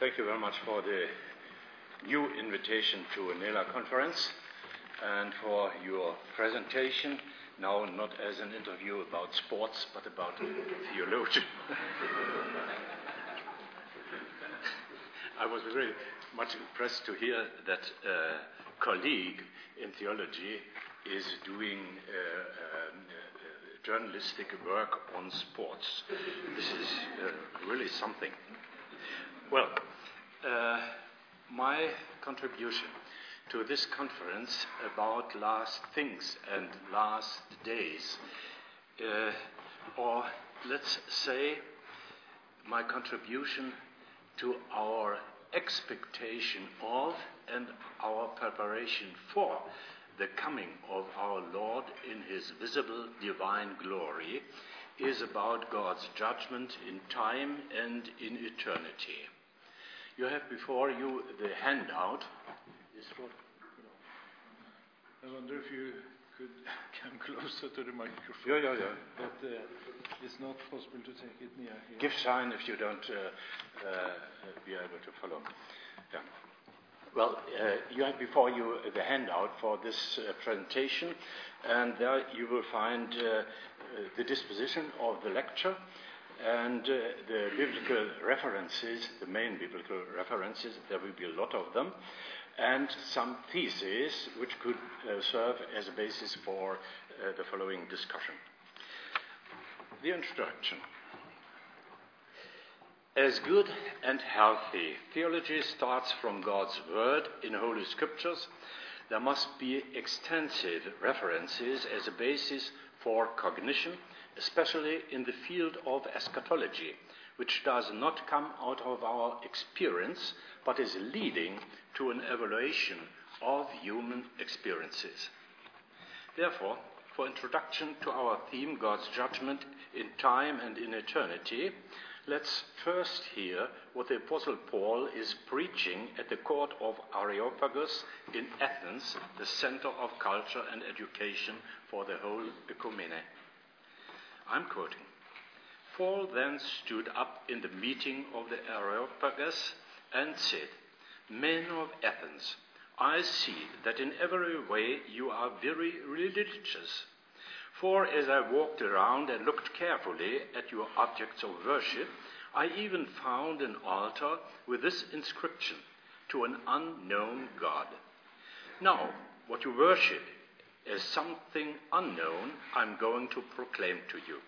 Thank you very much for the new invitation to a NELA conference and for your presentation. Now, not as an interview about sports, but about theology. I was very much impressed to hear that a colleague in theology is doing uh, um, journalistic work on sports. This is uh, really something. Well, uh, my contribution to this conference about last things and last days, uh, or let's say my contribution to our expectation of and our preparation for the coming of our Lord in his visible divine glory is about God's judgment in time and in eternity. You have before you the handout. This one. I wonder if you could come closer to the microphone. Yeah, yeah, yeah. But uh, it's not possible to take it near here. Give sign if you don't uh, uh, be able to follow. Yeah. Well, uh, you have before you the handout for this uh, presentation, and there you will find uh, the disposition of the lecture and uh, the biblical references, the main biblical references. There will be a lot of them, and some theses which could uh, serve as a basis for uh, the following discussion. The introduction. As good and healthy theology starts from God's Word in Holy Scriptures, there must be extensive references as a basis for cognition, especially in the field of eschatology, which does not come out of our experience but is leading to an evaluation of human experiences. Therefore, for introduction to our theme, God's judgment in time and in eternity, Let's first hear what the Apostle Paul is preaching at the court of Areopagus in Athens, the center of culture and education for the whole ecumene. I'm quoting. Paul then stood up in the meeting of the Areopagus and said, Men of Athens, I see that in every way you are very religious. For as I walked around and looked carefully at your objects of worship, I even found an altar with this inscription to an unknown God. Now, what you worship something unknown, I'm going to proclaim to you.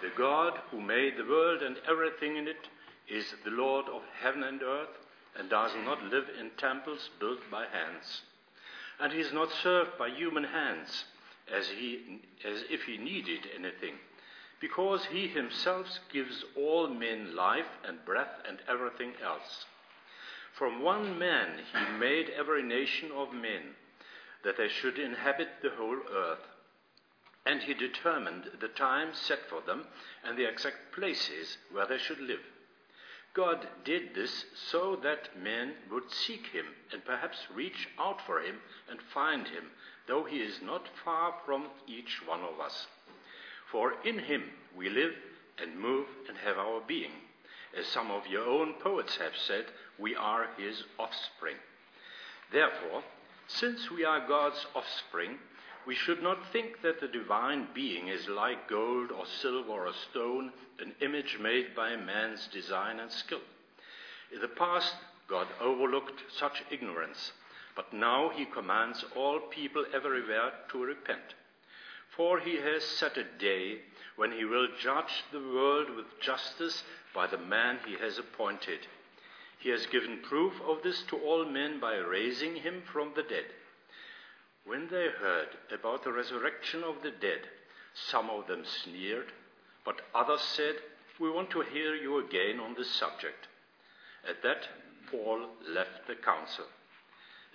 The God who made the world and everything in it is the Lord of heaven and earth and does not live in temples built by hands. And he is not served by human hands as, he, as if he needed anything, because he himself gives all men life and breath and everything else. From one man he made every nation of men, that they should inhabit the whole earth. And he determined the time set for them and the exact places where they should live. God did this so that men would seek him and perhaps reach out for him and find him though he is not far from each one of us. For in him we live and move and have our being. As some of your own poets have said, we are his offspring. Therefore, since we are God's offspring, we should not think that the divine being is like gold or silver or stone, an image made by man's design and skill. In the past, God overlooked such ignorance but now he commands all people everywhere to repent. For he has set a day when he will judge the world with justice by the man he has appointed. He has given proof of this to all men by raising him from the dead. When they heard about the resurrection of the dead, some of them sneered, but others said, We want to hear you again on this subject. At that, Paul left the council.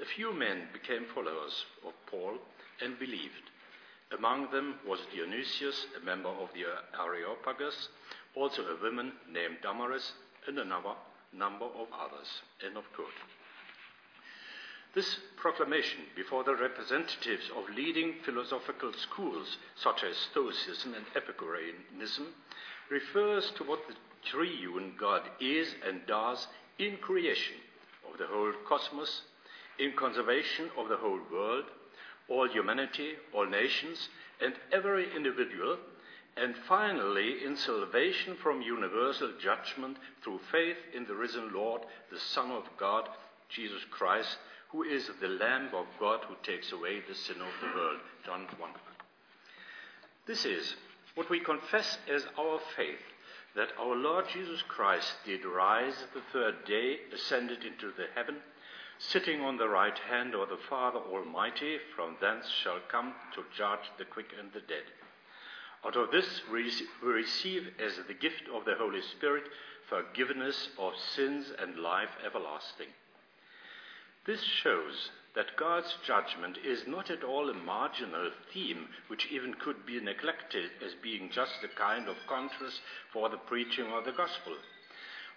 A few men became followers of Paul and believed. Among them was Dionysius, a member of the Areopagus, also a woman named Damaris, and another number of others. End of quote. This proclamation before the representatives of leading philosophical schools such as Stoicism and Epicureanism refers to what the triune God is and does in creation of the whole cosmos, in conservation of the whole world, all humanity, all nations, and every individual, and finally in salvation from universal judgment through faith in the risen Lord, the Son of God, Jesus Christ, who is the Lamb of God who takes away the sin of the world. John 1. This is what we confess as our faith that our Lord Jesus Christ did rise the third day, ascended into the heaven, sitting on the right hand of the Father Almighty, from thence shall come to judge the quick and the dead. Out of this we receive as the gift of the Holy Spirit forgiveness of sins and life everlasting. This shows that God's judgment is not at all a marginal theme which even could be neglected as being just a kind of contrast for the preaching of the gospel.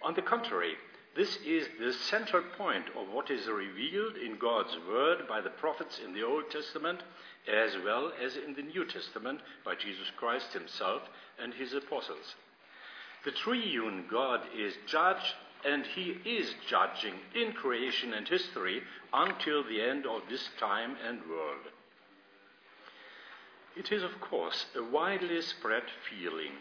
On the contrary, this is the central point of what is revealed in God's word by the prophets in the Old Testament as well as in the New Testament by Jesus Christ himself and his apostles. The triune God is judge and he is judging in creation and history until the end of this time and world. It is, of course, a widely spread feeling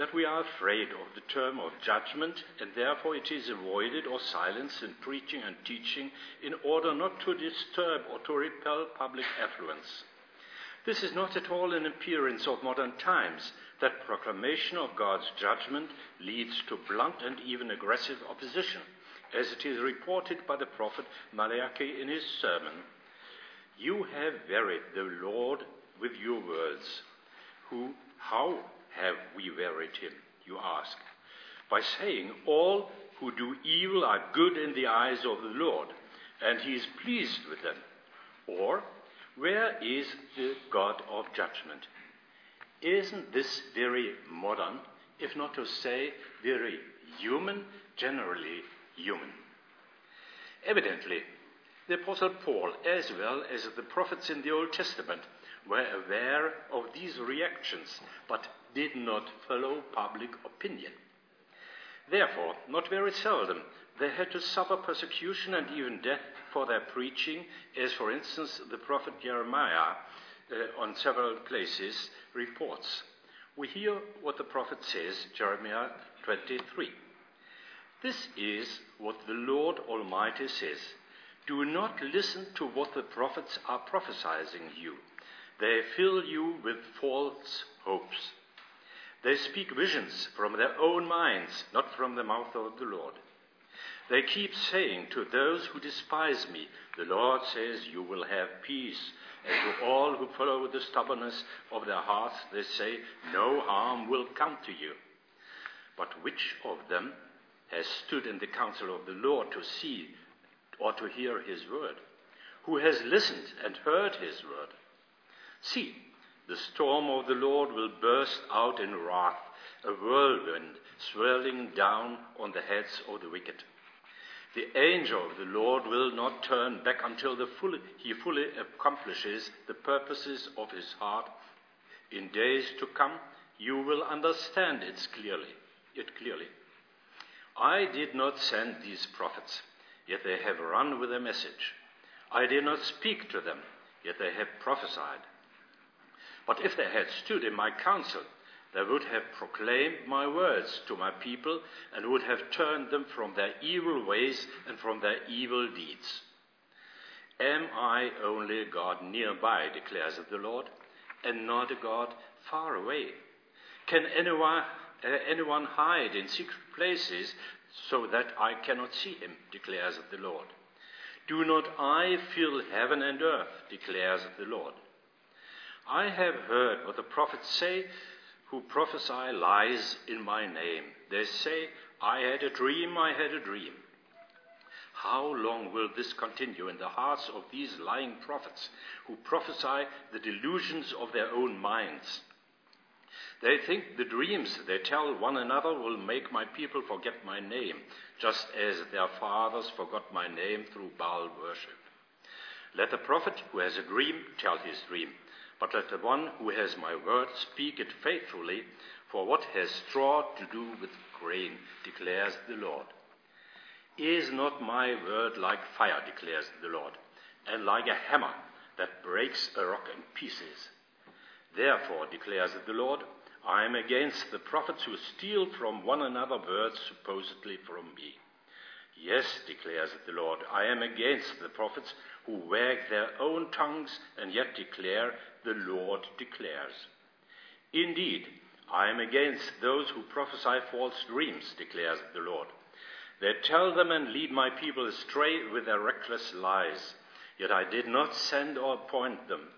that we are afraid of the term of judgment, and therefore it is avoided or silenced in preaching and teaching in order not to disturb or to repel public affluence. This is not at all an appearance of modern times, that proclamation of God's judgment leads to blunt and even aggressive opposition, as it is reported by the prophet Malachi in his sermon. You have wearied the Lord with your words. Who, how have we wearied him, you ask? By saying, All who do evil are good in the eyes of the Lord, and he is pleased with them. Or, where is the God of judgment? Isn't this very modern, if not to say very human, generally human? Evidently, the Apostle Paul, as well as the prophets in the Old Testament, were aware of these reactions, but did not follow public opinion. Therefore, not very seldom, they had to suffer persecution and even death for their preaching, as, for instance, the prophet Jeremiah uh, on several places reports. We hear what the prophet says, Jeremiah 23. This is what the Lord Almighty says. Do not listen to what the prophets are prophesying you. They fill you with false hopes. They speak visions from their own minds, not from the mouth of the Lord. They keep saying to those who despise me, The Lord says, You will have peace. And to all who follow the stubbornness of their hearts, they say, No harm will come to you. But which of them has stood in the counsel of the Lord to see or to hear his word? Who has listened and heard his word? See, the storm of the Lord will burst out in wrath, a whirlwind swirling down on the heads of the wicked. The angel of the Lord will not turn back until he fully accomplishes the purposes of his heart. In days to come, you will understand it clearly. It clearly. I did not send these prophets, yet they have run with a message. I did not speak to them, yet they have prophesied. But if they had stood in my counsel, they would have proclaimed my words to my people and would have turned them from their evil ways and from their evil deeds. Am I only a God nearby, declares the Lord, and not a God far away? Can anyone, uh, anyone hide in secret places so that I cannot see him, declares the Lord? Do not I fill heaven and earth, declares the Lord? I have heard what the prophets say who prophesy lies in my name. They say, I had a dream, I had a dream. How long will this continue in the hearts of these lying prophets who prophesy the delusions of their own minds? They think the dreams they tell one another will make my people forget my name, just as their fathers forgot my name through Baal worship. Let the prophet who has a dream tell his dream. But let the one who has my word speak it faithfully, for what has straw to do with grain, declares the Lord. Is not my word like fire, declares the Lord, and like a hammer that breaks a rock in pieces? Therefore, declares the Lord, I am against the prophets who steal from one another words supposedly from me. Yes, declares the Lord, I am against the prophets who wag their own tongues and yet declare, The Lord declares. Indeed, I am against those who prophesy false dreams, declares the Lord. They tell them and lead my people astray with their reckless lies. Yet I did not send or appoint them.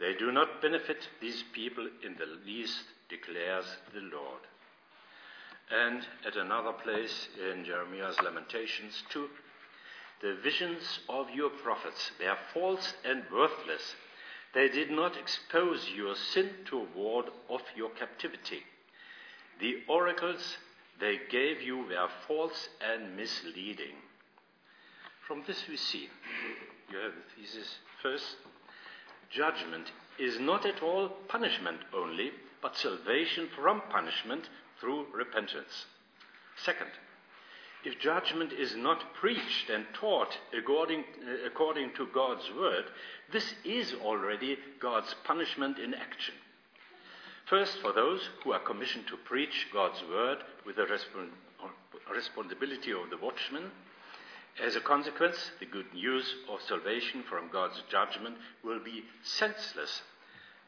They do not benefit these people in the least, declares the Lord. And at another place in Jeremiah's Lamentations 2, the visions of your prophets were false and worthless. They did not expose your sin to ward off your captivity. The oracles they gave you were false and misleading. From this we see, you have the thesis first, judgment is not at all punishment only, but salvation from punishment through repentance. Second, if judgment is not preached and taught according, uh, according to God's word, this is already God's punishment in action. First, for those who are commissioned to preach God's word with the respons- responsibility of the watchman. As a consequence, the good news of salvation from God's judgment will be senseless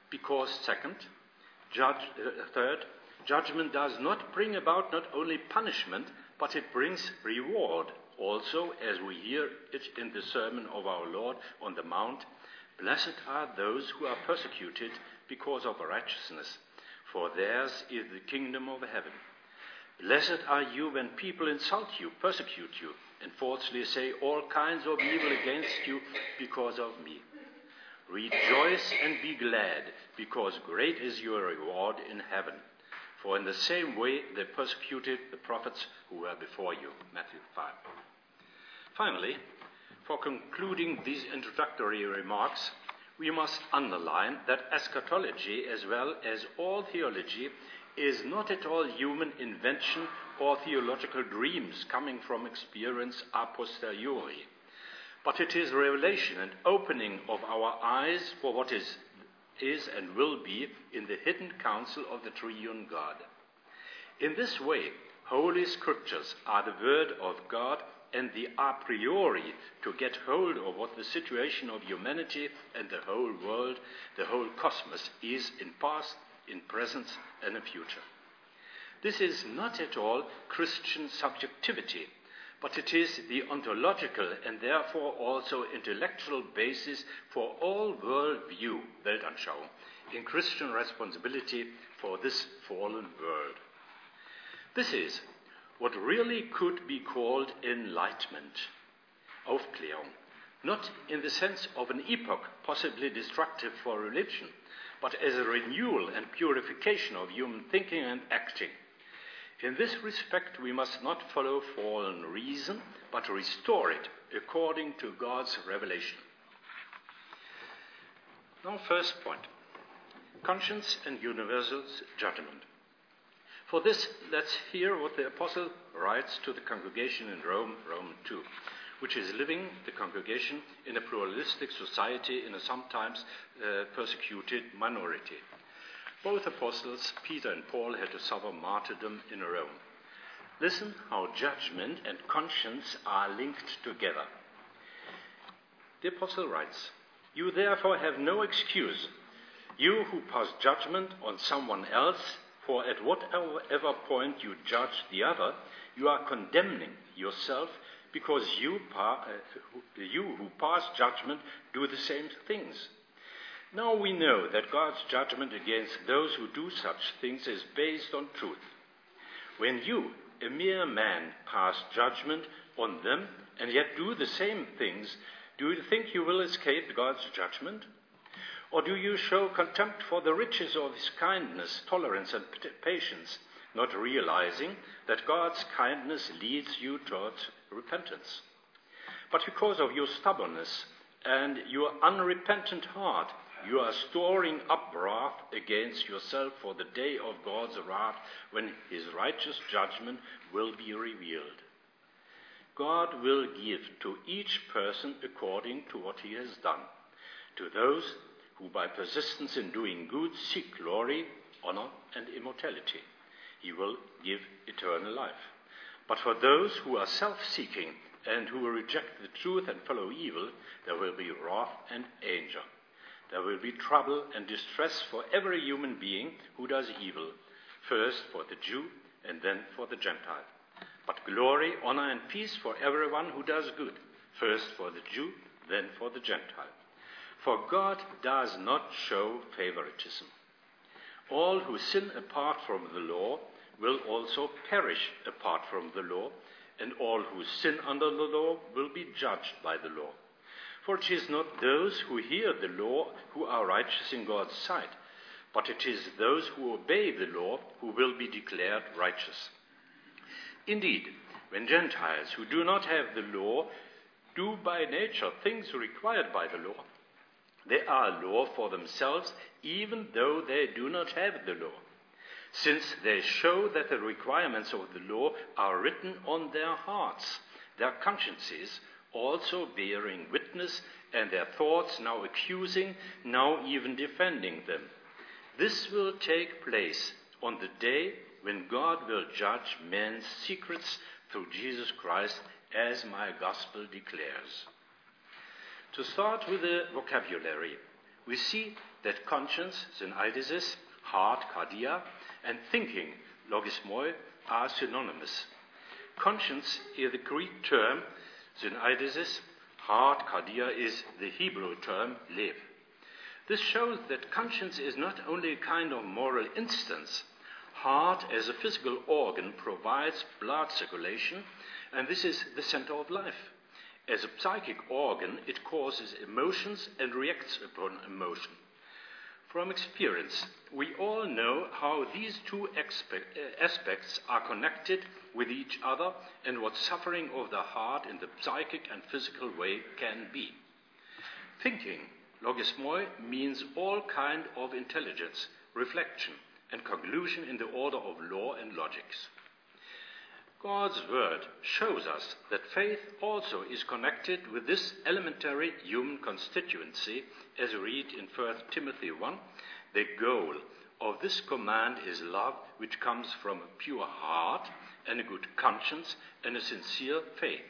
because, second, judge, uh, third, judgment does not bring about not only punishment, but it brings reward also, as we hear it in the sermon of our Lord on the Mount. Blessed are those who are persecuted because of righteousness, for theirs is the kingdom of heaven. Blessed are you when people insult you, persecute you, and falsely say all kinds of evil against you because of me. Rejoice and be glad, because great is your reward in heaven. For in the same way they persecuted the prophets who were before you. Matthew 5. Finally, for concluding these introductory remarks, we must underline that eschatology, as well as all theology, is not at all human invention or theological dreams coming from experience a posteriori, but it is revelation and opening of our eyes for what is is and will be in the hidden counsel of the triune God. In this way, Holy Scriptures are the Word of God and the a priori to get hold of what the situation of humanity and the whole world, the whole cosmos, is in past, in present, and in future. This is not at all Christian subjectivity, but it is the ontological and therefore also intellectual basis for all worldview, Weltanschauung, in Christian responsibility for this fallen world. This is what really could be called enlightenment, Aufklärung, not in the sense of an epoch possibly destructive for religion, but as a renewal and purification of human thinking and acting. In this respect, we must not follow fallen reason, but restore it according to God's revelation. Now, first point conscience and universal judgment. For this, let's hear what the apostle writes to the congregation in Rome, Rome 2, which is living the congregation in a pluralistic society in a sometimes uh, persecuted minority. Both apostles, Peter and Paul, had to suffer martyrdom in Rome. Listen how judgment and conscience are linked together. The apostle writes, You therefore have no excuse, you who pass judgment on someone else, for at whatever point you judge the other, you are condemning yourself because you, uh, you who pass judgment do the same things. Now we know that God's judgment against those who do such things is based on truth. When you, a mere man, pass judgment on them and yet do the same things, do you think you will escape God's judgment? Or do you show contempt for the riches of His kindness, tolerance, and patience, not realizing that God's kindness leads you towards repentance? But because of your stubbornness and your unrepentant heart, you are storing up wrath against yourself for the day of God's wrath when his righteous judgment will be revealed. God will give to each person according to what he has done. To those who by persistence in doing good seek glory, honor, and immortality, he will give eternal life. But for those who are self seeking and who reject the truth and follow evil, there will be wrath and anger. There will be trouble and distress for every human being who does evil, first for the Jew and then for the Gentile. But glory, honor, and peace for everyone who does good, first for the Jew, then for the Gentile. For God does not show favoritism. All who sin apart from the law will also perish apart from the law, and all who sin under the law will be judged by the law. For it is not those who hear the law who are righteous in God's sight, but it is those who obey the law who will be declared righteous. Indeed, when Gentiles who do not have the law do by nature things required by the law, they are law for themselves, even though they do not have the law, since they show that the requirements of the law are written on their hearts, their consciences also bearing witness, and their thoughts now accusing, now even defending them. This will take place on the day when God will judge men's secrets through Jesus Christ, as my gospel declares. To start with the vocabulary, we see that conscience, syneidesis, heart, cardia, and thinking, logismoi, are synonymous. Conscience is the Greek term Syneidesis, heart, cardia, is the Hebrew term lev. This shows that conscience is not only a kind of moral instance. Heart, as a physical organ, provides blood circulation, and this is the center of life. As a psychic organ, it causes emotions and reacts upon emotion. From experience, we all know how these two eh, aspects are connected with each other and what suffering of the heart in the psychic and physical way can be. Thinking, logismoi, means all kind of intelligence, reflection, and conclusion in the order of law and logics. God's word shows us that faith also is connected with this elementary human constituency, as we read in 1 Timothy 1. The goal of this command is love, which comes from a pure heart and a good conscience and a sincere faith.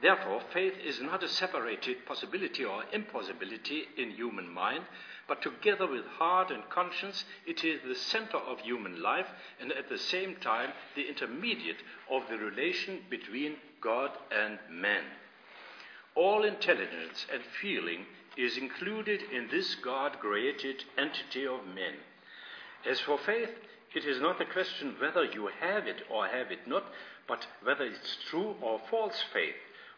Therefore, faith is not a separated possibility or impossibility in human mind, but together with heart and conscience, it is the center of human life and at the same time the intermediate of the relation between God and man. All intelligence and feeling is included in this God created entity of men. As for faith, it is not a question whether you have it or have it not, but whether it's true or false faith.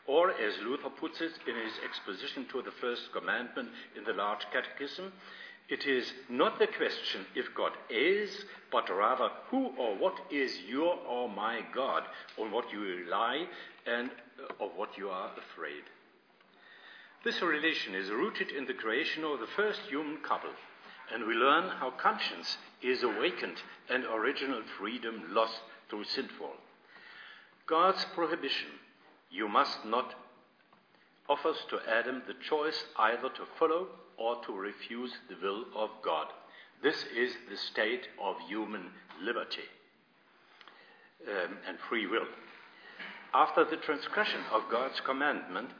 Or, as Luther puts it in his exposition to the first commandment in the large catechism, it is not the question if God is, but rather who or what is your or my God, on what you rely and uh, of what you are afraid. This relation is rooted in the creation of the first human couple, and we learn how conscience is awakened and original freedom lost through sinfall. God's prohibition you must not offers to Adam the choice either to follow or to refuse the will of God. This is the state of human liberty um, and free will. After the transgression of God's commandment,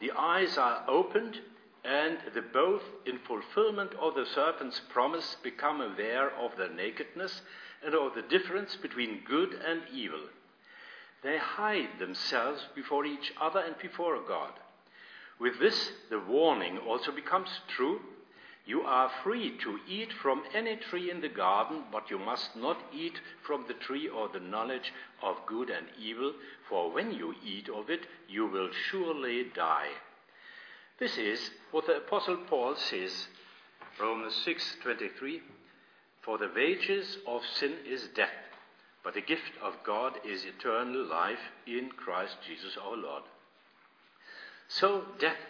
the eyes are opened, and the both, in fulfillment of the serpent's promise, become aware of their nakedness and of the difference between good and evil. They hide themselves before each other and before God. With this, the warning also becomes true. You are free to eat from any tree in the garden, but you must not eat from the tree of the knowledge of good and evil, for when you eat of it, you will surely die. This is what the apostle Paul says, Romans 6:23, for the wages of sin is death, but the gift of God is eternal life in Christ Jesus our Lord. So death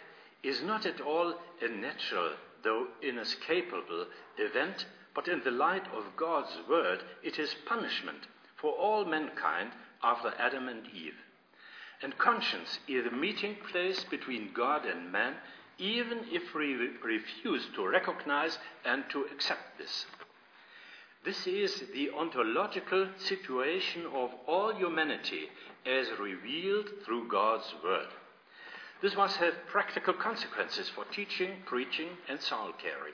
is not at all a natural, though inescapable event, but in the light of God's word, it is punishment for all mankind after Adam and Eve. And conscience is the meeting place between God and man, even if we refuse to recognize and to accept this. This is the ontological situation of all humanity as revealed through God's Word. This must have practical consequences for teaching, preaching, and soul caring.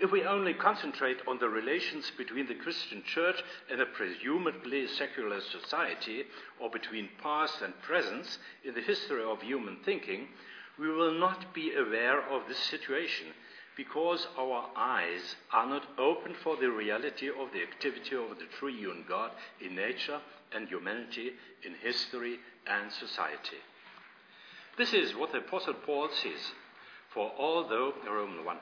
If we only concentrate on the relations between the Christian church and a presumably secular society, or between past and present in the history of human thinking, we will not be aware of this situation because our eyes are not open for the reality of the activity of the triune God in nature and humanity, in history and society. This is what the Apostle Paul says. For although, Romans 1,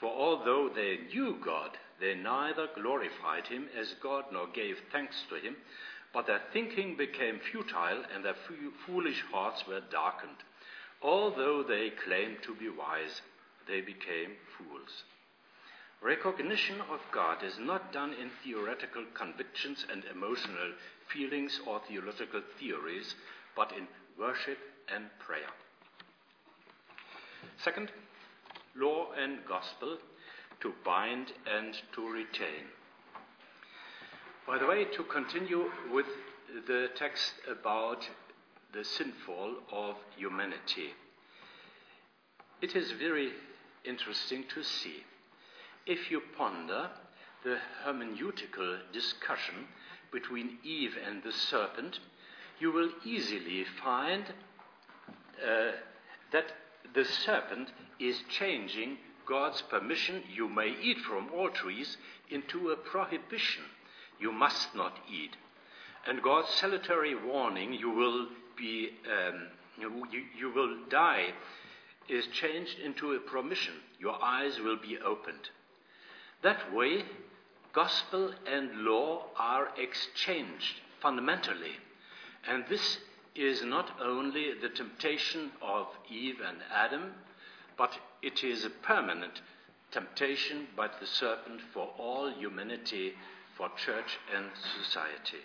for although they knew God, they neither glorified him as God nor gave thanks to him, but their thinking became futile and their foolish hearts were darkened. Although they claimed to be wise, they became fools. Recognition of God is not done in theoretical convictions and emotional feelings or theological theories, but in worship and prayer. Second, law and gospel to bind and to retain. By the way, to continue with the text about the sinfall of humanity, it is very interesting to see. If you ponder the hermeneutical discussion between Eve and the serpent, you will easily find uh, that the serpent is changing God's permission, you may eat from all trees, into a prohibition, you must not eat. And God's salutary warning, you will be, um, you, you will die, is changed into a permission, your eyes will be opened. That way, gospel and law are exchanged fundamentally. And this is not only the temptation of Eve and Adam, but it is a permanent temptation by the serpent for all humanity, for church and society.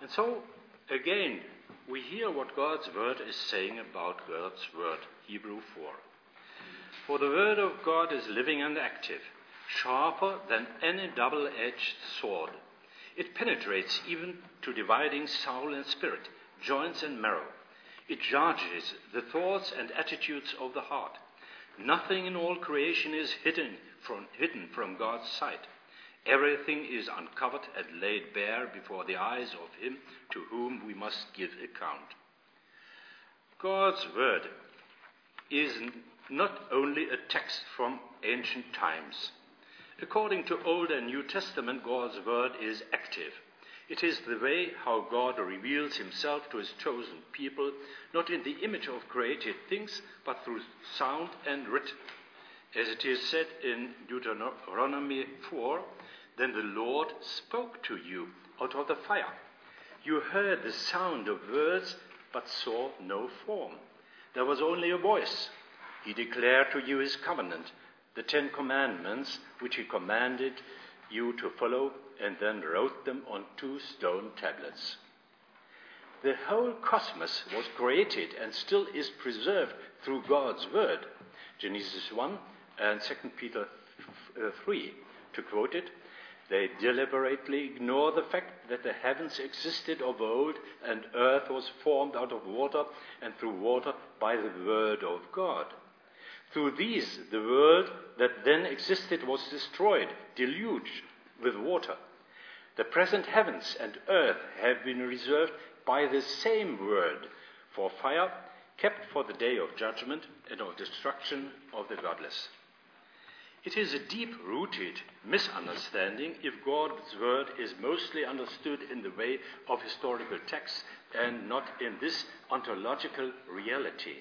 And so, again, we hear what God's word is saying about God's word, Hebrew 4. For the word of God is living and active, sharper than any double edged sword. It penetrates even to dividing soul and spirit joints and marrow. It judges the thoughts and attitudes of the heart. Nothing in all creation is hidden from, hidden from God's sight. Everything is uncovered and laid bare before the eyes of Him to whom we must give account. God's Word is not only a text from ancient times. According to Old and New Testament, God's Word is active. It is the way how God reveals himself to his chosen people, not in the image of created things, but through sound and writ. As it is said in Deuteronomy 4, then the Lord spoke to you out of the fire. You heard the sound of words, but saw no form. There was only a voice. He declared to you his covenant, the Ten Commandments, which he commanded you to follow and then wrote them on two stone tablets. The whole cosmos was created and still is preserved through God's word. Genesis 1 and 2 Peter uh, 3. To quote it, they deliberately ignore the fact that the heavens existed of old and earth was formed out of water and through water by the word of God. Through these, the world that then existed was destroyed, deluged with water. The present heavens and earth have been reserved by the same word for fire, kept for the day of judgment and of destruction of the godless. It is a deep rooted misunderstanding if God's word is mostly understood in the way of historical texts and not in this ontological reality.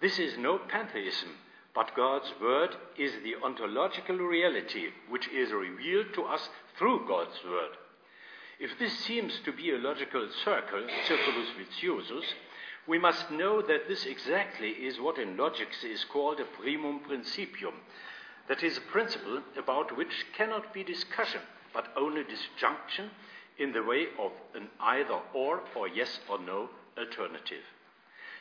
This is no pantheism, but God's word is the ontological reality which is revealed to us through God's word. If this seems to be a logical circle, circulus vitiosus, we must know that this exactly is what in logics is called a primum principium. That is a principle about which cannot be discussion, but only disjunction in the way of an either or or yes or no alternative.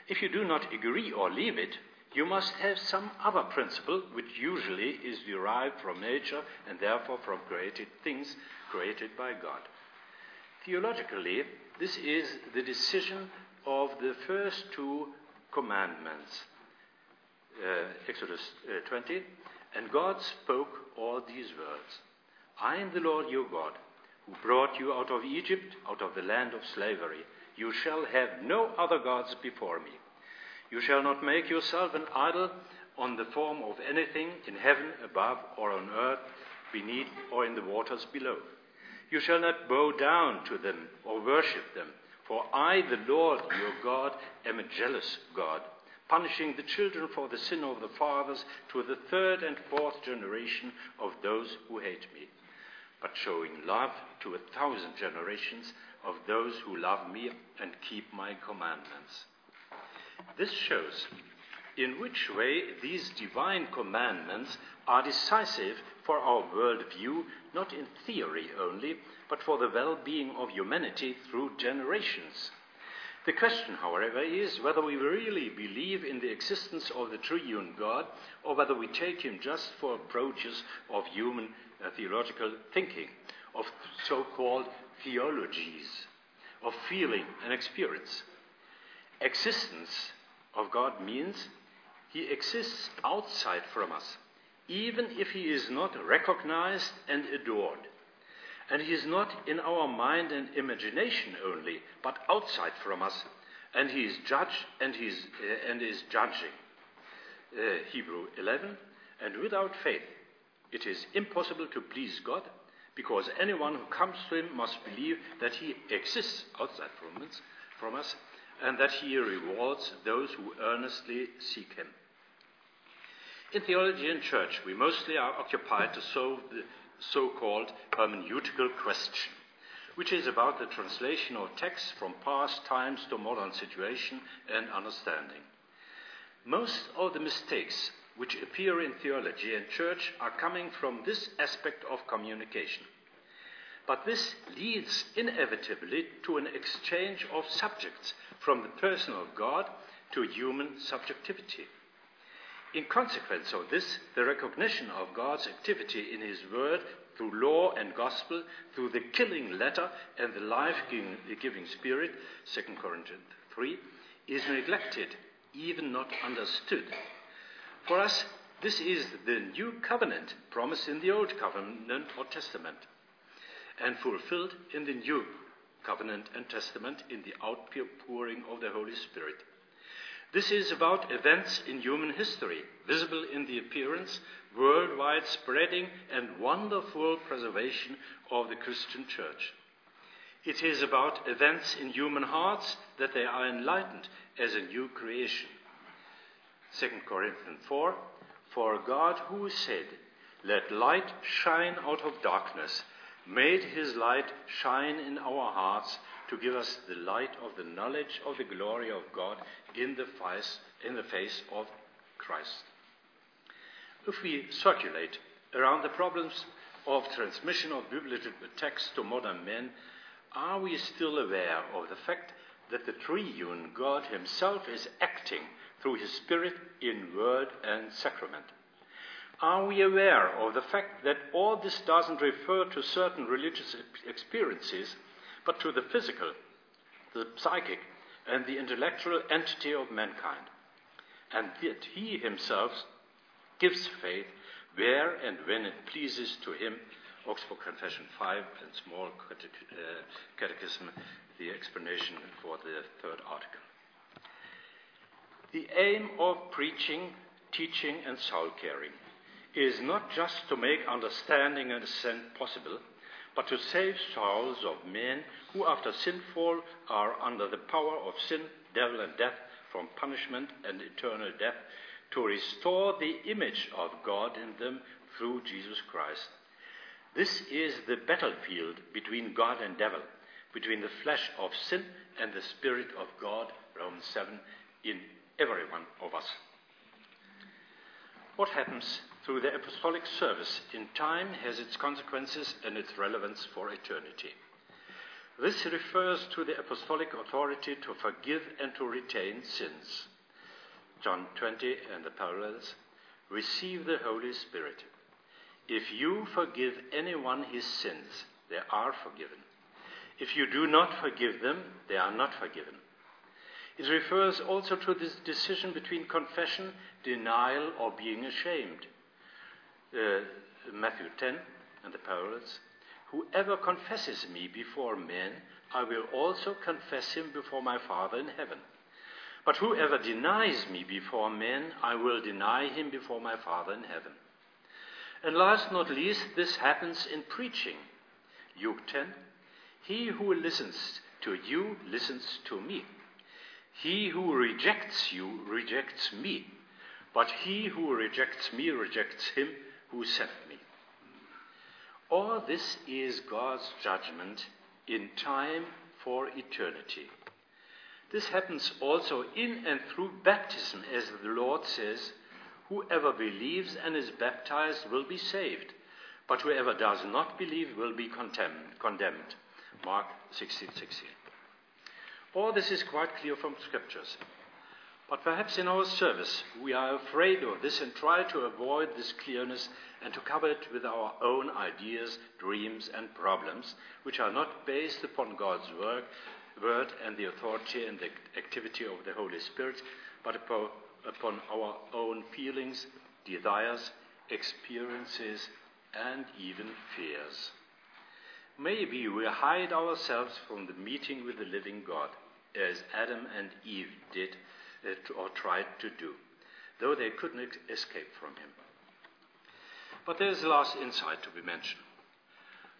If you do not agree or leave it, you must have some other principle which usually is derived from nature and therefore from created things created by God. Theologically, this is the decision of the first two commandments. Uh, Exodus uh, 20, and God spoke all these words I am the Lord your God, who brought you out of Egypt, out of the land of slavery. You shall have no other gods before me. You shall not make yourself an idol on the form of anything in heaven above or on earth beneath or in the waters below. You shall not bow down to them or worship them, for I, the Lord your God, am a jealous God, punishing the children for the sin of the fathers to the third and fourth generation of those who hate me, but showing love to a thousand generations of those who love me and keep my commandments. This shows in which way these divine commandments are decisive for our worldview, not in theory only, but for the well being of humanity through generations. The question, however, is whether we really believe in the existence of the triune God or whether we take him just for approaches of human uh, theological thinking, of so called theologies, of feeling and experience. Existence of God means he exists outside from us, even if he is not recognized and adored. And he is not in our mind and imagination only, but outside from us. And he is judge and, he is, uh, and is judging. Uh, Hebrew 11. And without faith, it is impossible to please God, because anyone who comes to him must believe that he exists outside from us, from us and that he rewards those who earnestly seek him. In theology and church, we mostly are occupied to solve the so called hermeneutical question, which is about the translation of texts from past times to modern situation and understanding. Most of the mistakes which appear in theology and church are coming from this aspect of communication. But this leads inevitably to an exchange of subjects from the person of God to human subjectivity. In consequence of this, the recognition of God's activity in His Word through law and gospel, through the killing letter and the life giving spirit, 2 Corinthians 3, is neglected, even not understood. For us, this is the new covenant promised in the Old Covenant or Testament and fulfilled in the New Covenant and Testament in the outpouring of the Holy Spirit. This is about events in human history, visible in the appearance, worldwide spreading, and wonderful preservation of the Christian Church. It is about events in human hearts that they are enlightened as a new creation. 2 Corinthians 4 For God, who said, Let light shine out of darkness, made his light shine in our hearts to give us the light of the knowledge of the glory of God in the face, in the face of Christ. If we circulate around the problems of transmission of biblical texts to modern men, are we still aware of the fact that the triune God Himself is acting through His Spirit in word and sacrament? Are we aware of the fact that all this doesn't refer to certain religious experiences, but to the physical, the psychic, and the intellectual entity of mankind? And that He Himself gives faith where and when it pleases to Him. Augsburg Confession 5 and Small uh, Catechism, the explanation for the third article. The aim of preaching, teaching, and soul caring is not just to make understanding and assent possible, but to save souls of men who, after sinful, are under the power of sin, devil, and death from punishment and eternal death, to restore the image of God in them through Jesus Christ. This is the battlefield between God and devil, between the flesh of sin and the Spirit of God, Romans 7, in every one of us. What happens through the apostolic service in time has its consequences and its relevance for eternity. This refers to the apostolic authority to forgive and to retain sins. John 20 and the parallels receive the Holy Spirit. If you forgive anyone his sins, they are forgiven. If you do not forgive them, they are not forgiven. It refers also to this decision between confession, denial, or being ashamed. Uh, Matthew 10 and the parallels. Whoever confesses me before men, I will also confess him before my Father in heaven. But whoever denies me before men, I will deny him before my Father in heaven. And last not least, this happens in preaching. Luke 10 He who listens to you listens to me. He who rejects you rejects me. But he who rejects me rejects him who sent me. All this is God's judgment in time for eternity. This happens also in and through baptism, as the Lord says, Whoever believes and is baptized will be saved, but whoever does not believe will be condemned. Mark 16:16. 16. All this is quite clear from scriptures. But perhaps in our service we are afraid of this and try to avoid this clearness and to cover it with our own ideas, dreams, and problems, which are not based upon God's work, word and the authority and the activity of the Holy Spirit, but upon, upon our own feelings, desires, experiences, and even fears. Maybe we hide ourselves from the meeting with the living God, as Adam and Eve did or tried to do, though they couldn't escape from him. But there is a last insight to be mentioned.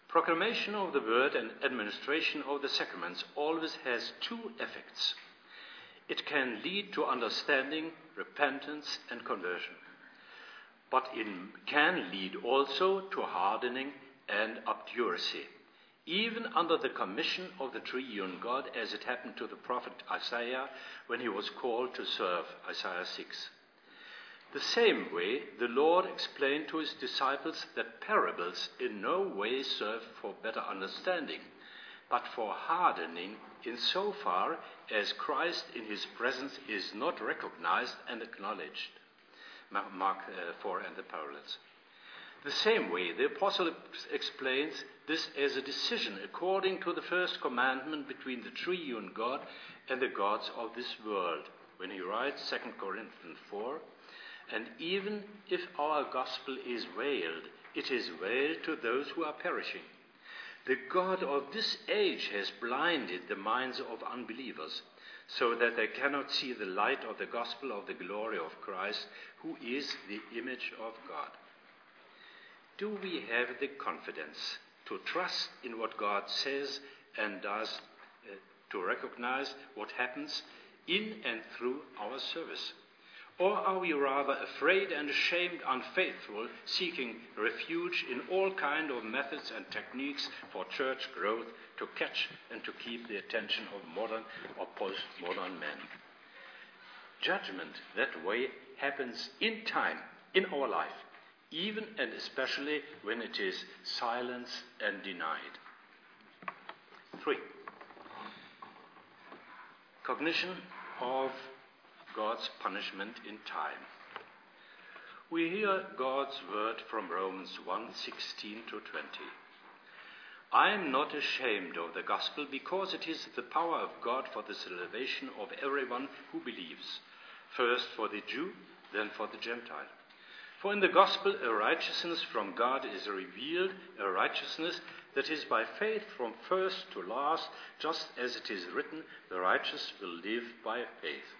Proclamation of the word and administration of the sacraments always has two effects. It can lead to understanding, repentance, and conversion. But it can lead also to hardening and obduracy even under the commission of the triune God, as it happened to the prophet Isaiah when he was called to serve, Isaiah 6. The same way, the Lord explained to his disciples that parables in no way serve for better understanding, but for hardening in so far as Christ in his presence is not recognized and acknowledged. Mark uh, 4 and the parallels. The same way, the apostle explains this as a decision according to the first commandment between the triune God and the gods of this world, when he writes 2 Corinthians 4 And even if our gospel is veiled, it is veiled to those who are perishing. The God of this age has blinded the minds of unbelievers, so that they cannot see the light of the gospel of the glory of Christ, who is the image of God. Do we have the confidence to trust in what God says and does, uh, to recognize what happens in and through our service? Or are we rather afraid and ashamed, unfaithful, seeking refuge in all kind of methods and techniques for church growth to catch and to keep the attention of modern or postmodern men? Judgment that way happens in time, in our life even and especially when it is silenced and denied. Three, cognition of God's punishment in time. We hear God's word from Romans 1:16 to 20. I am not ashamed of the gospel because it is the power of God for the salvation of everyone who believes, first for the Jew, then for the Gentile. For in the gospel, a righteousness from God is revealed, a righteousness that is by faith from first to last, just as it is written, the righteous will live by faith.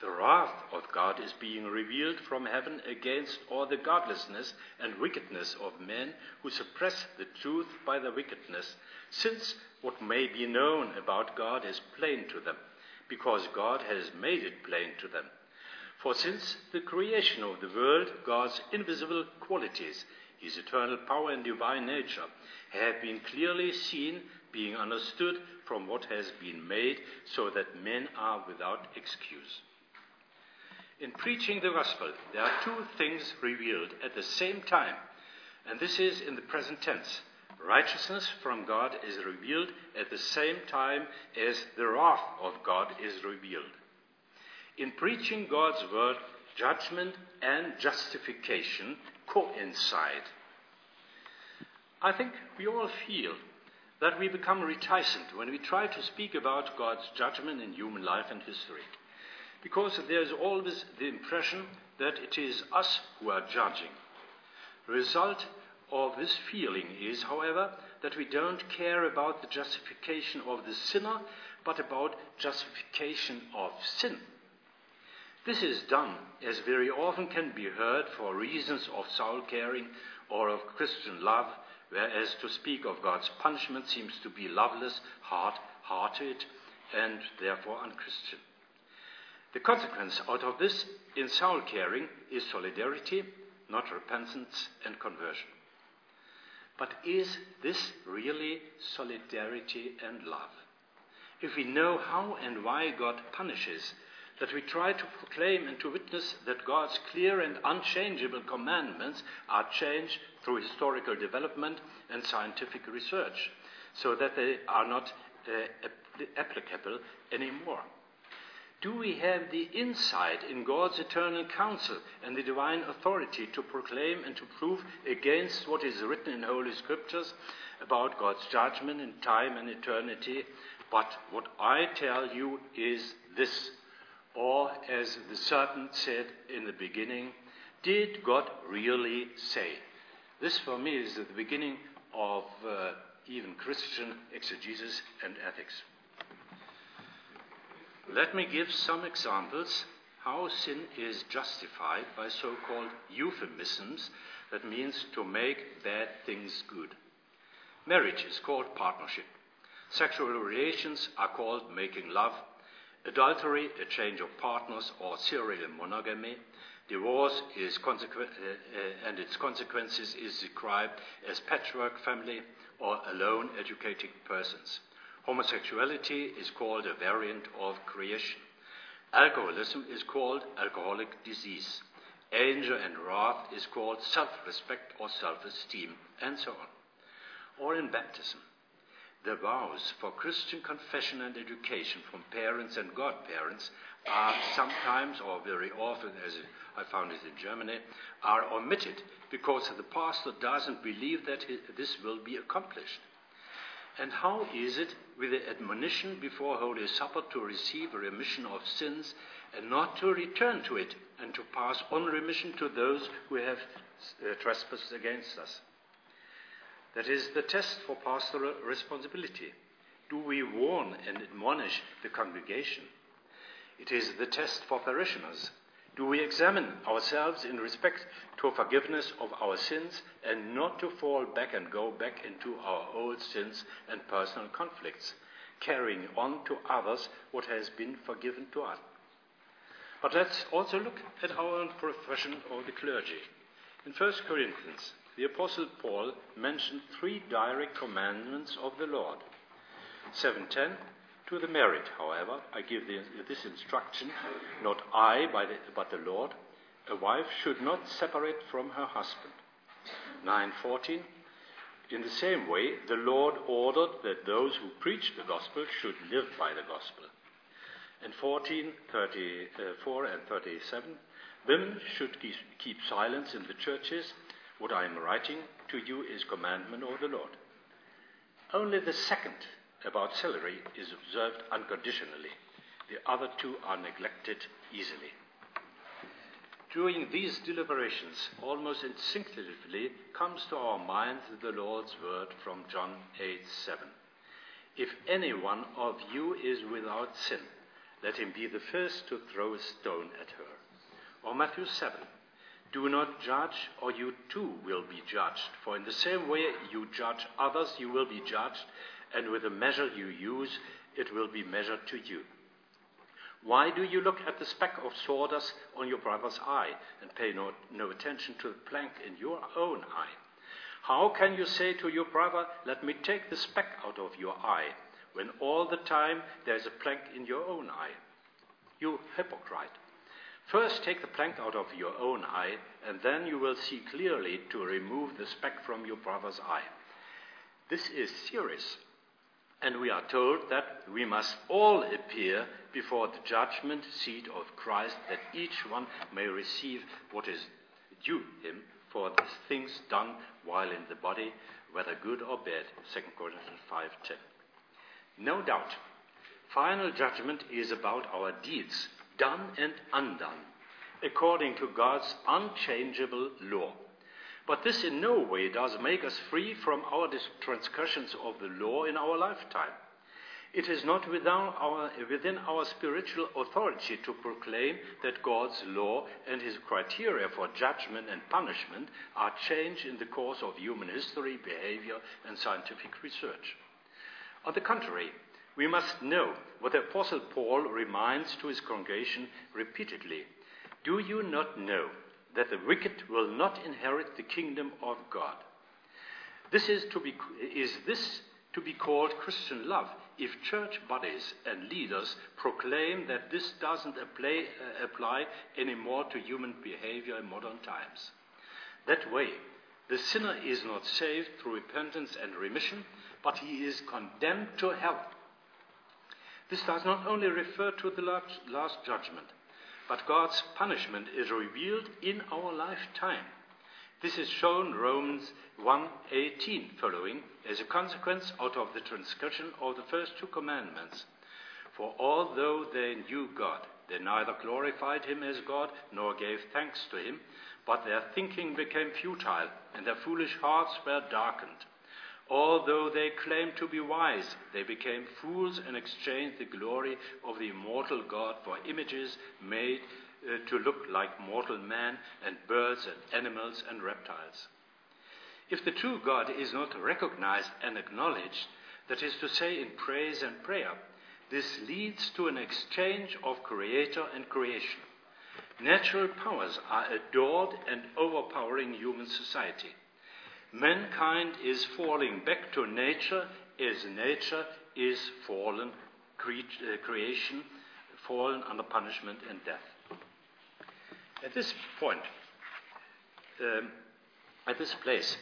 The wrath of God is being revealed from heaven against all the godlessness and wickedness of men who suppress the truth by their wickedness, since what may be known about God is plain to them, because God has made it plain to them. For since the creation of the world, God's invisible qualities, his eternal power and divine nature, have been clearly seen, being understood from what has been made, so that men are without excuse. In preaching the gospel, there are two things revealed at the same time, and this is in the present tense Righteousness from God is revealed at the same time as the wrath of God is revealed. In preaching God's word, judgment and justification coincide. I think we all feel that we become reticent when we try to speak about God's judgment in human life and history. Because there is always the impression that it is us who are judging. The result of this feeling is, however, that we don't care about the justification of the sinner, but about justification of sin. This is done, as very often can be heard, for reasons of soul caring or of Christian love, whereas to speak of God's punishment seems to be loveless, hard hearted, and therefore unchristian. The consequence out of this in soul caring is solidarity, not repentance and conversion. But is this really solidarity and love? If we know how and why God punishes, that we try to proclaim and to witness that God's clear and unchangeable commandments are changed through historical development and scientific research, so that they are not uh, applicable anymore. Do we have the insight in God's eternal counsel and the divine authority to proclaim and to prove against what is written in Holy Scriptures about God's judgment in time and eternity? But what I tell you is this. Or, as the serpent said in the beginning, did God really say? This, for me, is the beginning of uh, even Christian exegesis and ethics. Let me give some examples how sin is justified by so called euphemisms, that means to make bad things good. Marriage is called partnership. Sexual relations are called making love. Adultery, a change of partners, or serial monogamy. Divorce is uh, uh, and its consequences is described as patchwork family or alone educated persons. Homosexuality is called a variant of creation. Alcoholism is called alcoholic disease. Anger and wrath is called self respect or self esteem, and so on. Or in baptism. The vows for Christian confession and education from parents and godparents are sometimes, or very often, as I found it in Germany, are omitted because the pastor doesn't believe that this will be accomplished. And how is it with the admonition before Holy Supper to receive a remission of sins and not to return to it and to pass on remission to those who have uh, trespassed against us? That is the test for pastoral responsibility. Do we warn and admonish the congregation? It is the test for parishioners. Do we examine ourselves in respect to forgiveness of our sins and not to fall back and go back into our old sins and personal conflicts, carrying on to others what has been forgiven to us? But let's also look at our own profession of the clergy. In 1 Corinthians, the Apostle Paul mentioned three direct commandments of the Lord. 710 to the married, however, I give this instruction, not I, but the Lord. A wife should not separate from her husband. 9.14. In the same way, the Lord ordered that those who preach the gospel should live by the gospel. And 14, 34 uh, and 37, women should keep silence in the churches. What I am writing to you is commandment of the Lord. Only the second about salary is observed unconditionally. The other two are neglected easily. During these deliberations, almost instinctively comes to our minds the Lord's word from John 8 7. If any one of you is without sin, let him be the first to throw a stone at her. Or Matthew 7. Do not judge, or you too will be judged. For in the same way you judge others, you will be judged, and with the measure you use, it will be measured to you. Why do you look at the speck of sawdust on your brother's eye and pay no, no attention to the plank in your own eye? How can you say to your brother, Let me take the speck out of your eye, when all the time there is a plank in your own eye? You hypocrite. First take the plank out of your own eye, and then you will see clearly to remove the speck from your brother's eye. This is serious. And we are told that we must all appear before the judgment seat of Christ, that each one may receive what is due him for the things done while in the body, whether good or bad. 2 Corinthians 5:10. No doubt, final judgment is about our deeds, done and undone, according to God's unchangeable law. But this in no way does make us free from our transgressions of the law in our lifetime. It is not within our, within our spiritual authority to proclaim that God's law and his criteria for judgment and punishment are changed in the course of human history, behavior, and scientific research. On the contrary, we must know what the Apostle Paul reminds to his congregation repeatedly. Do you not know that the wicked will not inherit the kingdom of God. This is, to be, is this to be called Christian love if church bodies and leaders proclaim that this doesn't apply, uh, apply anymore to human behavior in modern times? That way, the sinner is not saved through repentance and remission, but he is condemned to hell. This does not only refer to the last, last judgment, but God's punishment is revealed in our lifetime. This is shown Romans 1:18 following as a consequence out of the transgression of the first two commandments. For although they knew God, they neither glorified him as God nor gave thanks to him, but their thinking became futile and their foolish hearts were darkened. Although they claimed to be wise, they became fools and exchanged the glory of the immortal God for images made uh, to look like mortal man and birds and animals and reptiles. If the true God is not recognized and acknowledged, that is to say, in praise and prayer, this leads to an exchange of creator and creation. Natural powers are adored and overpowering human society. Mankind is falling back to nature as nature is fallen uh, creation, fallen under punishment and death. At this point, um, at this place,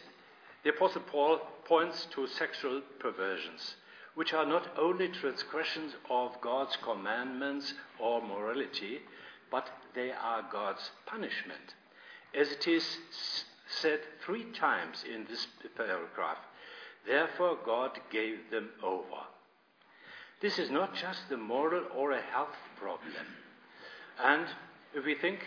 the Apostle Paul points to sexual perversions, which are not only transgressions of God's commandments or morality, but they are God's punishment. As it is said three times in this paragraph. Therefore, God gave them over. This is not just a moral or a health problem. And if we think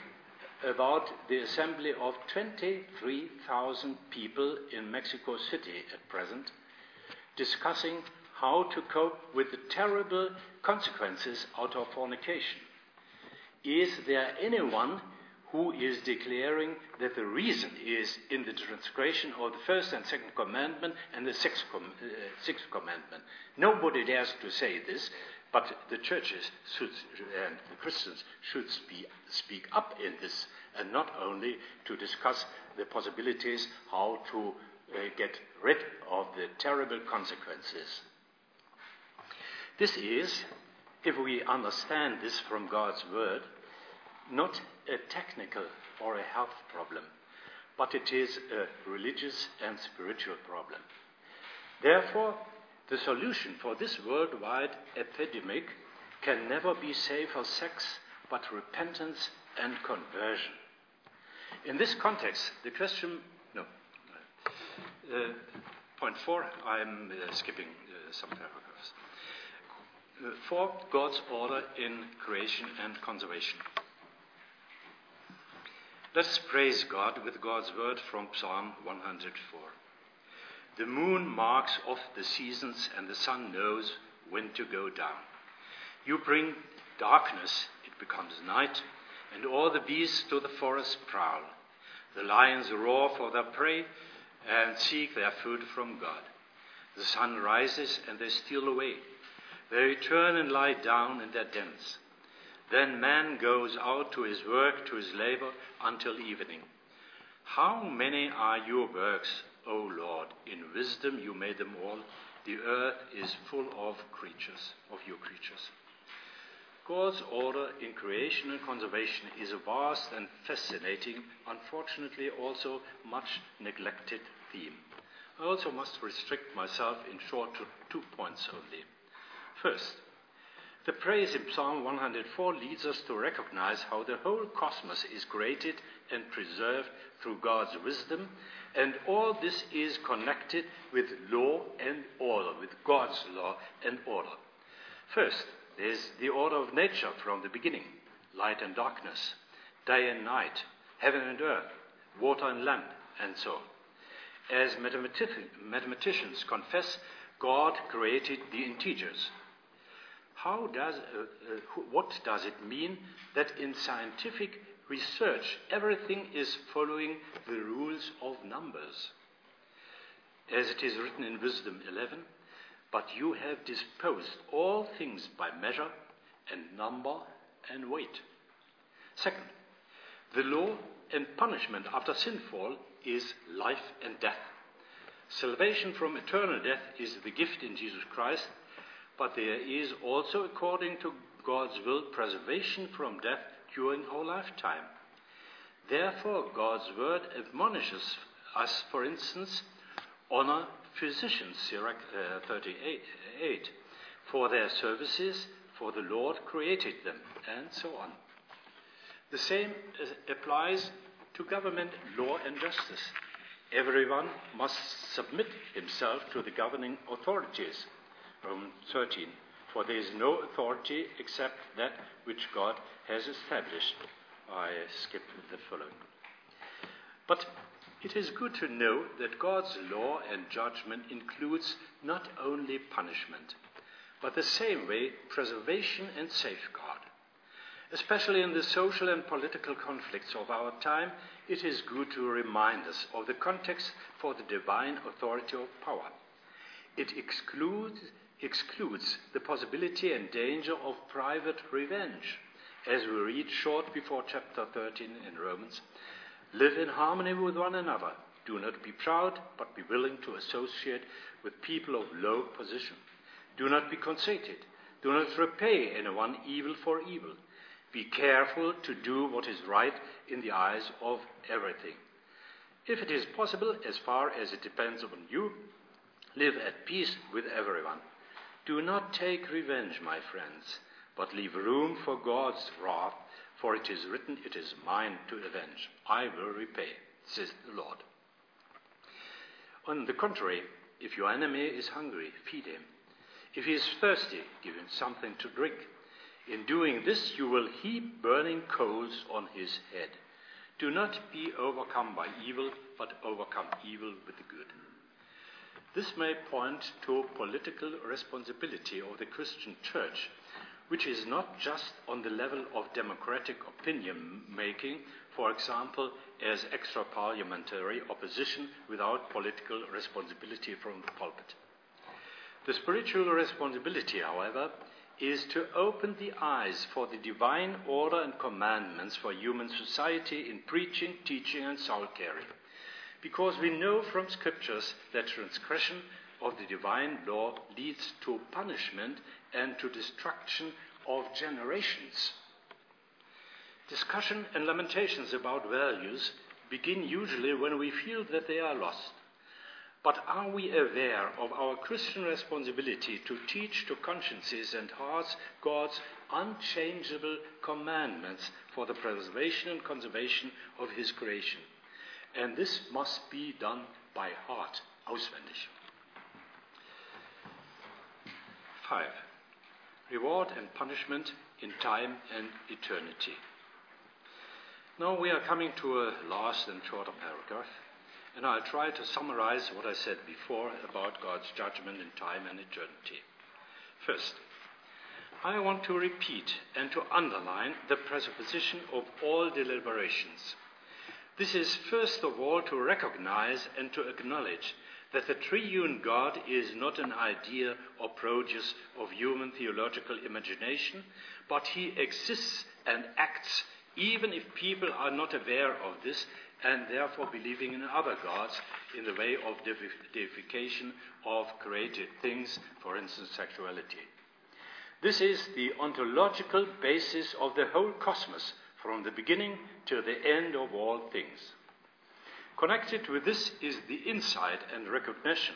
about the assembly of 23,000 people in Mexico City at present, discussing how to cope with the terrible consequences out of fornication. Is there anyone who is declaring that the reason is in the transgression of the first and second commandment and the sixth, com- uh, sixth commandment. Nobody dares to say this, but the churches should, and the Christians should speak, speak up in this, and not only to discuss the possibilities how to uh, get rid of the terrible consequences. This is, if we understand this from God's word, not a technical or a health problem, but it is a religious and spiritual problem. Therefore, the solution for this worldwide epidemic can never be safer sex, but repentance and conversion. In this context, the question, no, uh, point four, I'm uh, skipping uh, some paragraphs. Uh, four, God's order in creation and conservation. Let us praise God with God's word from Psalm 104. The moon marks off the seasons, and the sun knows when to go down. You bring darkness, it becomes night, and all the beasts to the forest prowl. The lions roar for their prey and seek their food from God. The sun rises, and they steal away. They return and lie down in their dens. Then man goes out to his work, to his labor, until evening. How many are your works, O Lord? In wisdom you made them all. The earth is full of creatures, of your creatures. God's order in creation and conservation is a vast and fascinating, unfortunately also much neglected theme. I also must restrict myself in short to two points only. First, the praise in Psalm 104 leads us to recognize how the whole cosmos is created and preserved through God's wisdom, and all this is connected with law and order, with God's law and order. First, there's the order of nature from the beginning light and darkness, day and night, heaven and earth, water and land, and so on. As mathematicians confess, God created the integers. How does, uh, uh, what does it mean that in scientific research everything is following the rules of numbers? As it is written in Wisdom 11, but you have disposed all things by measure and number and weight. Second, the law and punishment after sinfall is life and death. Salvation from eternal death is the gift in Jesus Christ, but there is also, according to God's will, preservation from death during our lifetime. Therefore, God's word admonishes us, for instance, honor physicians, Sirach uh, 38, for their services, for the Lord created them, and so on. The same applies to government, law, and justice. Everyone must submit himself to the governing authorities. Romans 13. For there is no authority except that which God has established. I skip the following. But it is good to know that God's law and judgment includes not only punishment, but the same way preservation and safeguard. Especially in the social and political conflicts of our time, it is good to remind us of the context for the divine authority of power. It excludes, excludes the possibility and danger of private revenge, as we read short before chapter 13 in Romans. Live in harmony with one another. Do not be proud, but be willing to associate with people of low position. Do not be conceited. Do not repay anyone evil for evil be careful to do what is right in the eyes of everything. If it is possible, as far as it depends on you, live at peace with everyone. Do not take revenge, my friends, but leave room for God's wrath, for it is written, It is mine to avenge. I will repay, says the Lord. On the contrary, if your enemy is hungry, feed him. If he is thirsty, give him something to drink. In doing this, you will heap burning coals on his head. Do not be overcome by evil, but overcome evil with the good. This may point to political responsibility of the Christian church, which is not just on the level of democratic opinion making, for example, as extra parliamentary opposition without political responsibility from the pulpit. The spiritual responsibility, however, is to open the eyes for the divine order and commandments for human society in preaching, teaching, and soul caring. Because we know from scriptures that transgression of the divine law leads to punishment and to destruction of generations. Discussion and lamentations about values begin usually when we feel that they are lost. But are we aware of our Christian responsibility to teach to consciences and hearts God's unchangeable commandments for the preservation and conservation of His creation? And this must be done by heart, auswendig. 5. Reward and punishment in time and eternity. Now we are coming to a last and shorter paragraph and I'll try to summarize what I said before about God's judgment in time and eternity. First, I want to repeat and to underline the presupposition of all deliberations. This is first of all to recognize and to acknowledge that the triune God is not an idea or produce of human theological imagination, but he exists and acts even if people are not aware of this and therefore believing in other gods in the way of deification of created things, for instance, sexuality. This is the ontological basis of the whole cosmos from the beginning to the end of all things. Connected with this is the insight and recognition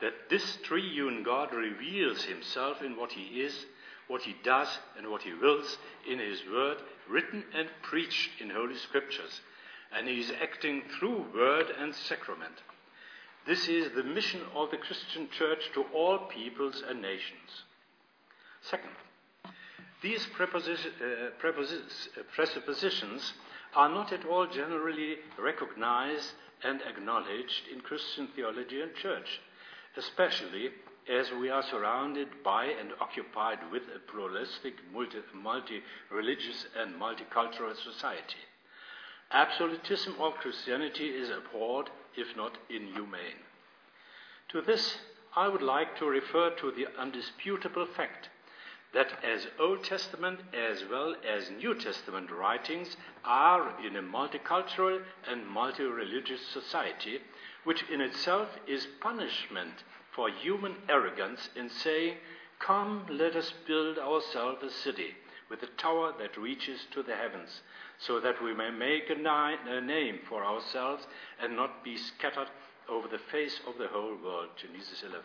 that this triune God reveals himself in what he is, what he does, and what he wills in his word, written and preached in Holy Scriptures, and he is acting through word and sacrament. This is the mission of the Christian church to all peoples and nations. Second, these uh, presuppositions are not at all generally recognized and acknowledged in Christian theology and church, especially as we are surrounded by and occupied with a pluralistic, multi religious, and multicultural society. Absolutism of Christianity is abhorred, if not inhumane. To this, I would like to refer to the undisputable fact that as Old Testament as well as New Testament writings are in a multicultural and multi religious society, which in itself is punishment for human arrogance in saying, Come, let us build ourselves a city with a tower that reaches to the heavens, so that we may make a, ni- a name for ourselves and not be scattered over the face of the whole world. Genesis 11.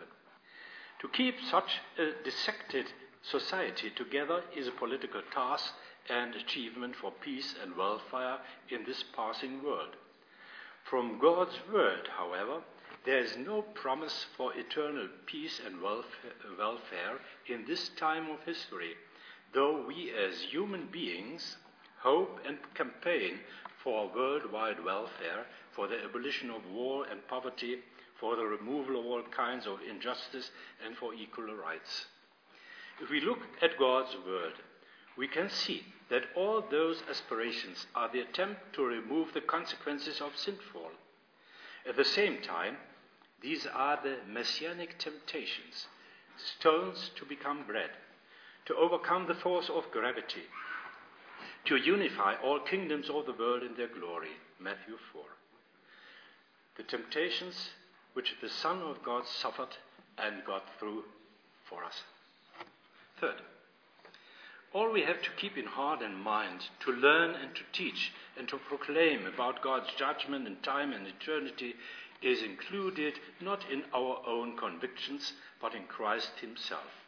To keep such a dissected society together is a political task and achievement for peace and welfare in this passing world. From God's word, however, there is no promise for eternal peace and welfare in this time of history, though we as human beings hope and campaign for worldwide welfare, for the abolition of war and poverty, for the removal of all kinds of injustice, and for equal rights. If we look at God's Word, we can see that all those aspirations are the attempt to remove the consequences of sinfall. At the same time, these are the messianic temptations, stones to become bread, to overcome the force of gravity, to unify all kingdoms of the world in their glory. Matthew 4. The temptations which the Son of God suffered and got through for us. Third, all we have to keep in heart and mind to learn and to teach and to proclaim about God's judgment in time and eternity is included not in our own convictions but in Christ himself.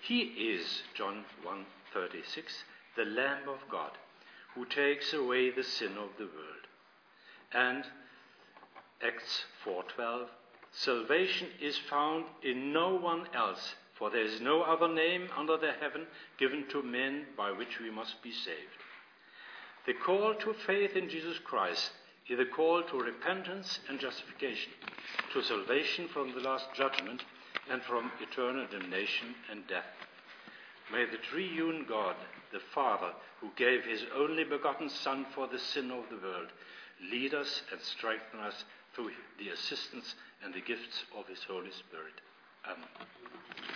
He is John 1:36 the lamb of God who takes away the sin of the world. And Acts 4:12 salvation is found in no one else for there is no other name under the heaven given to men by which we must be saved. The call to faith in Jesus Christ is a call to repentance and justification, to salvation from the last judgment and from eternal damnation and death. May the triune God, the Father, who gave his only begotten Son for the sin of the world, lead us and strengthen us through the assistance and the gifts of his Holy Spirit. Amen.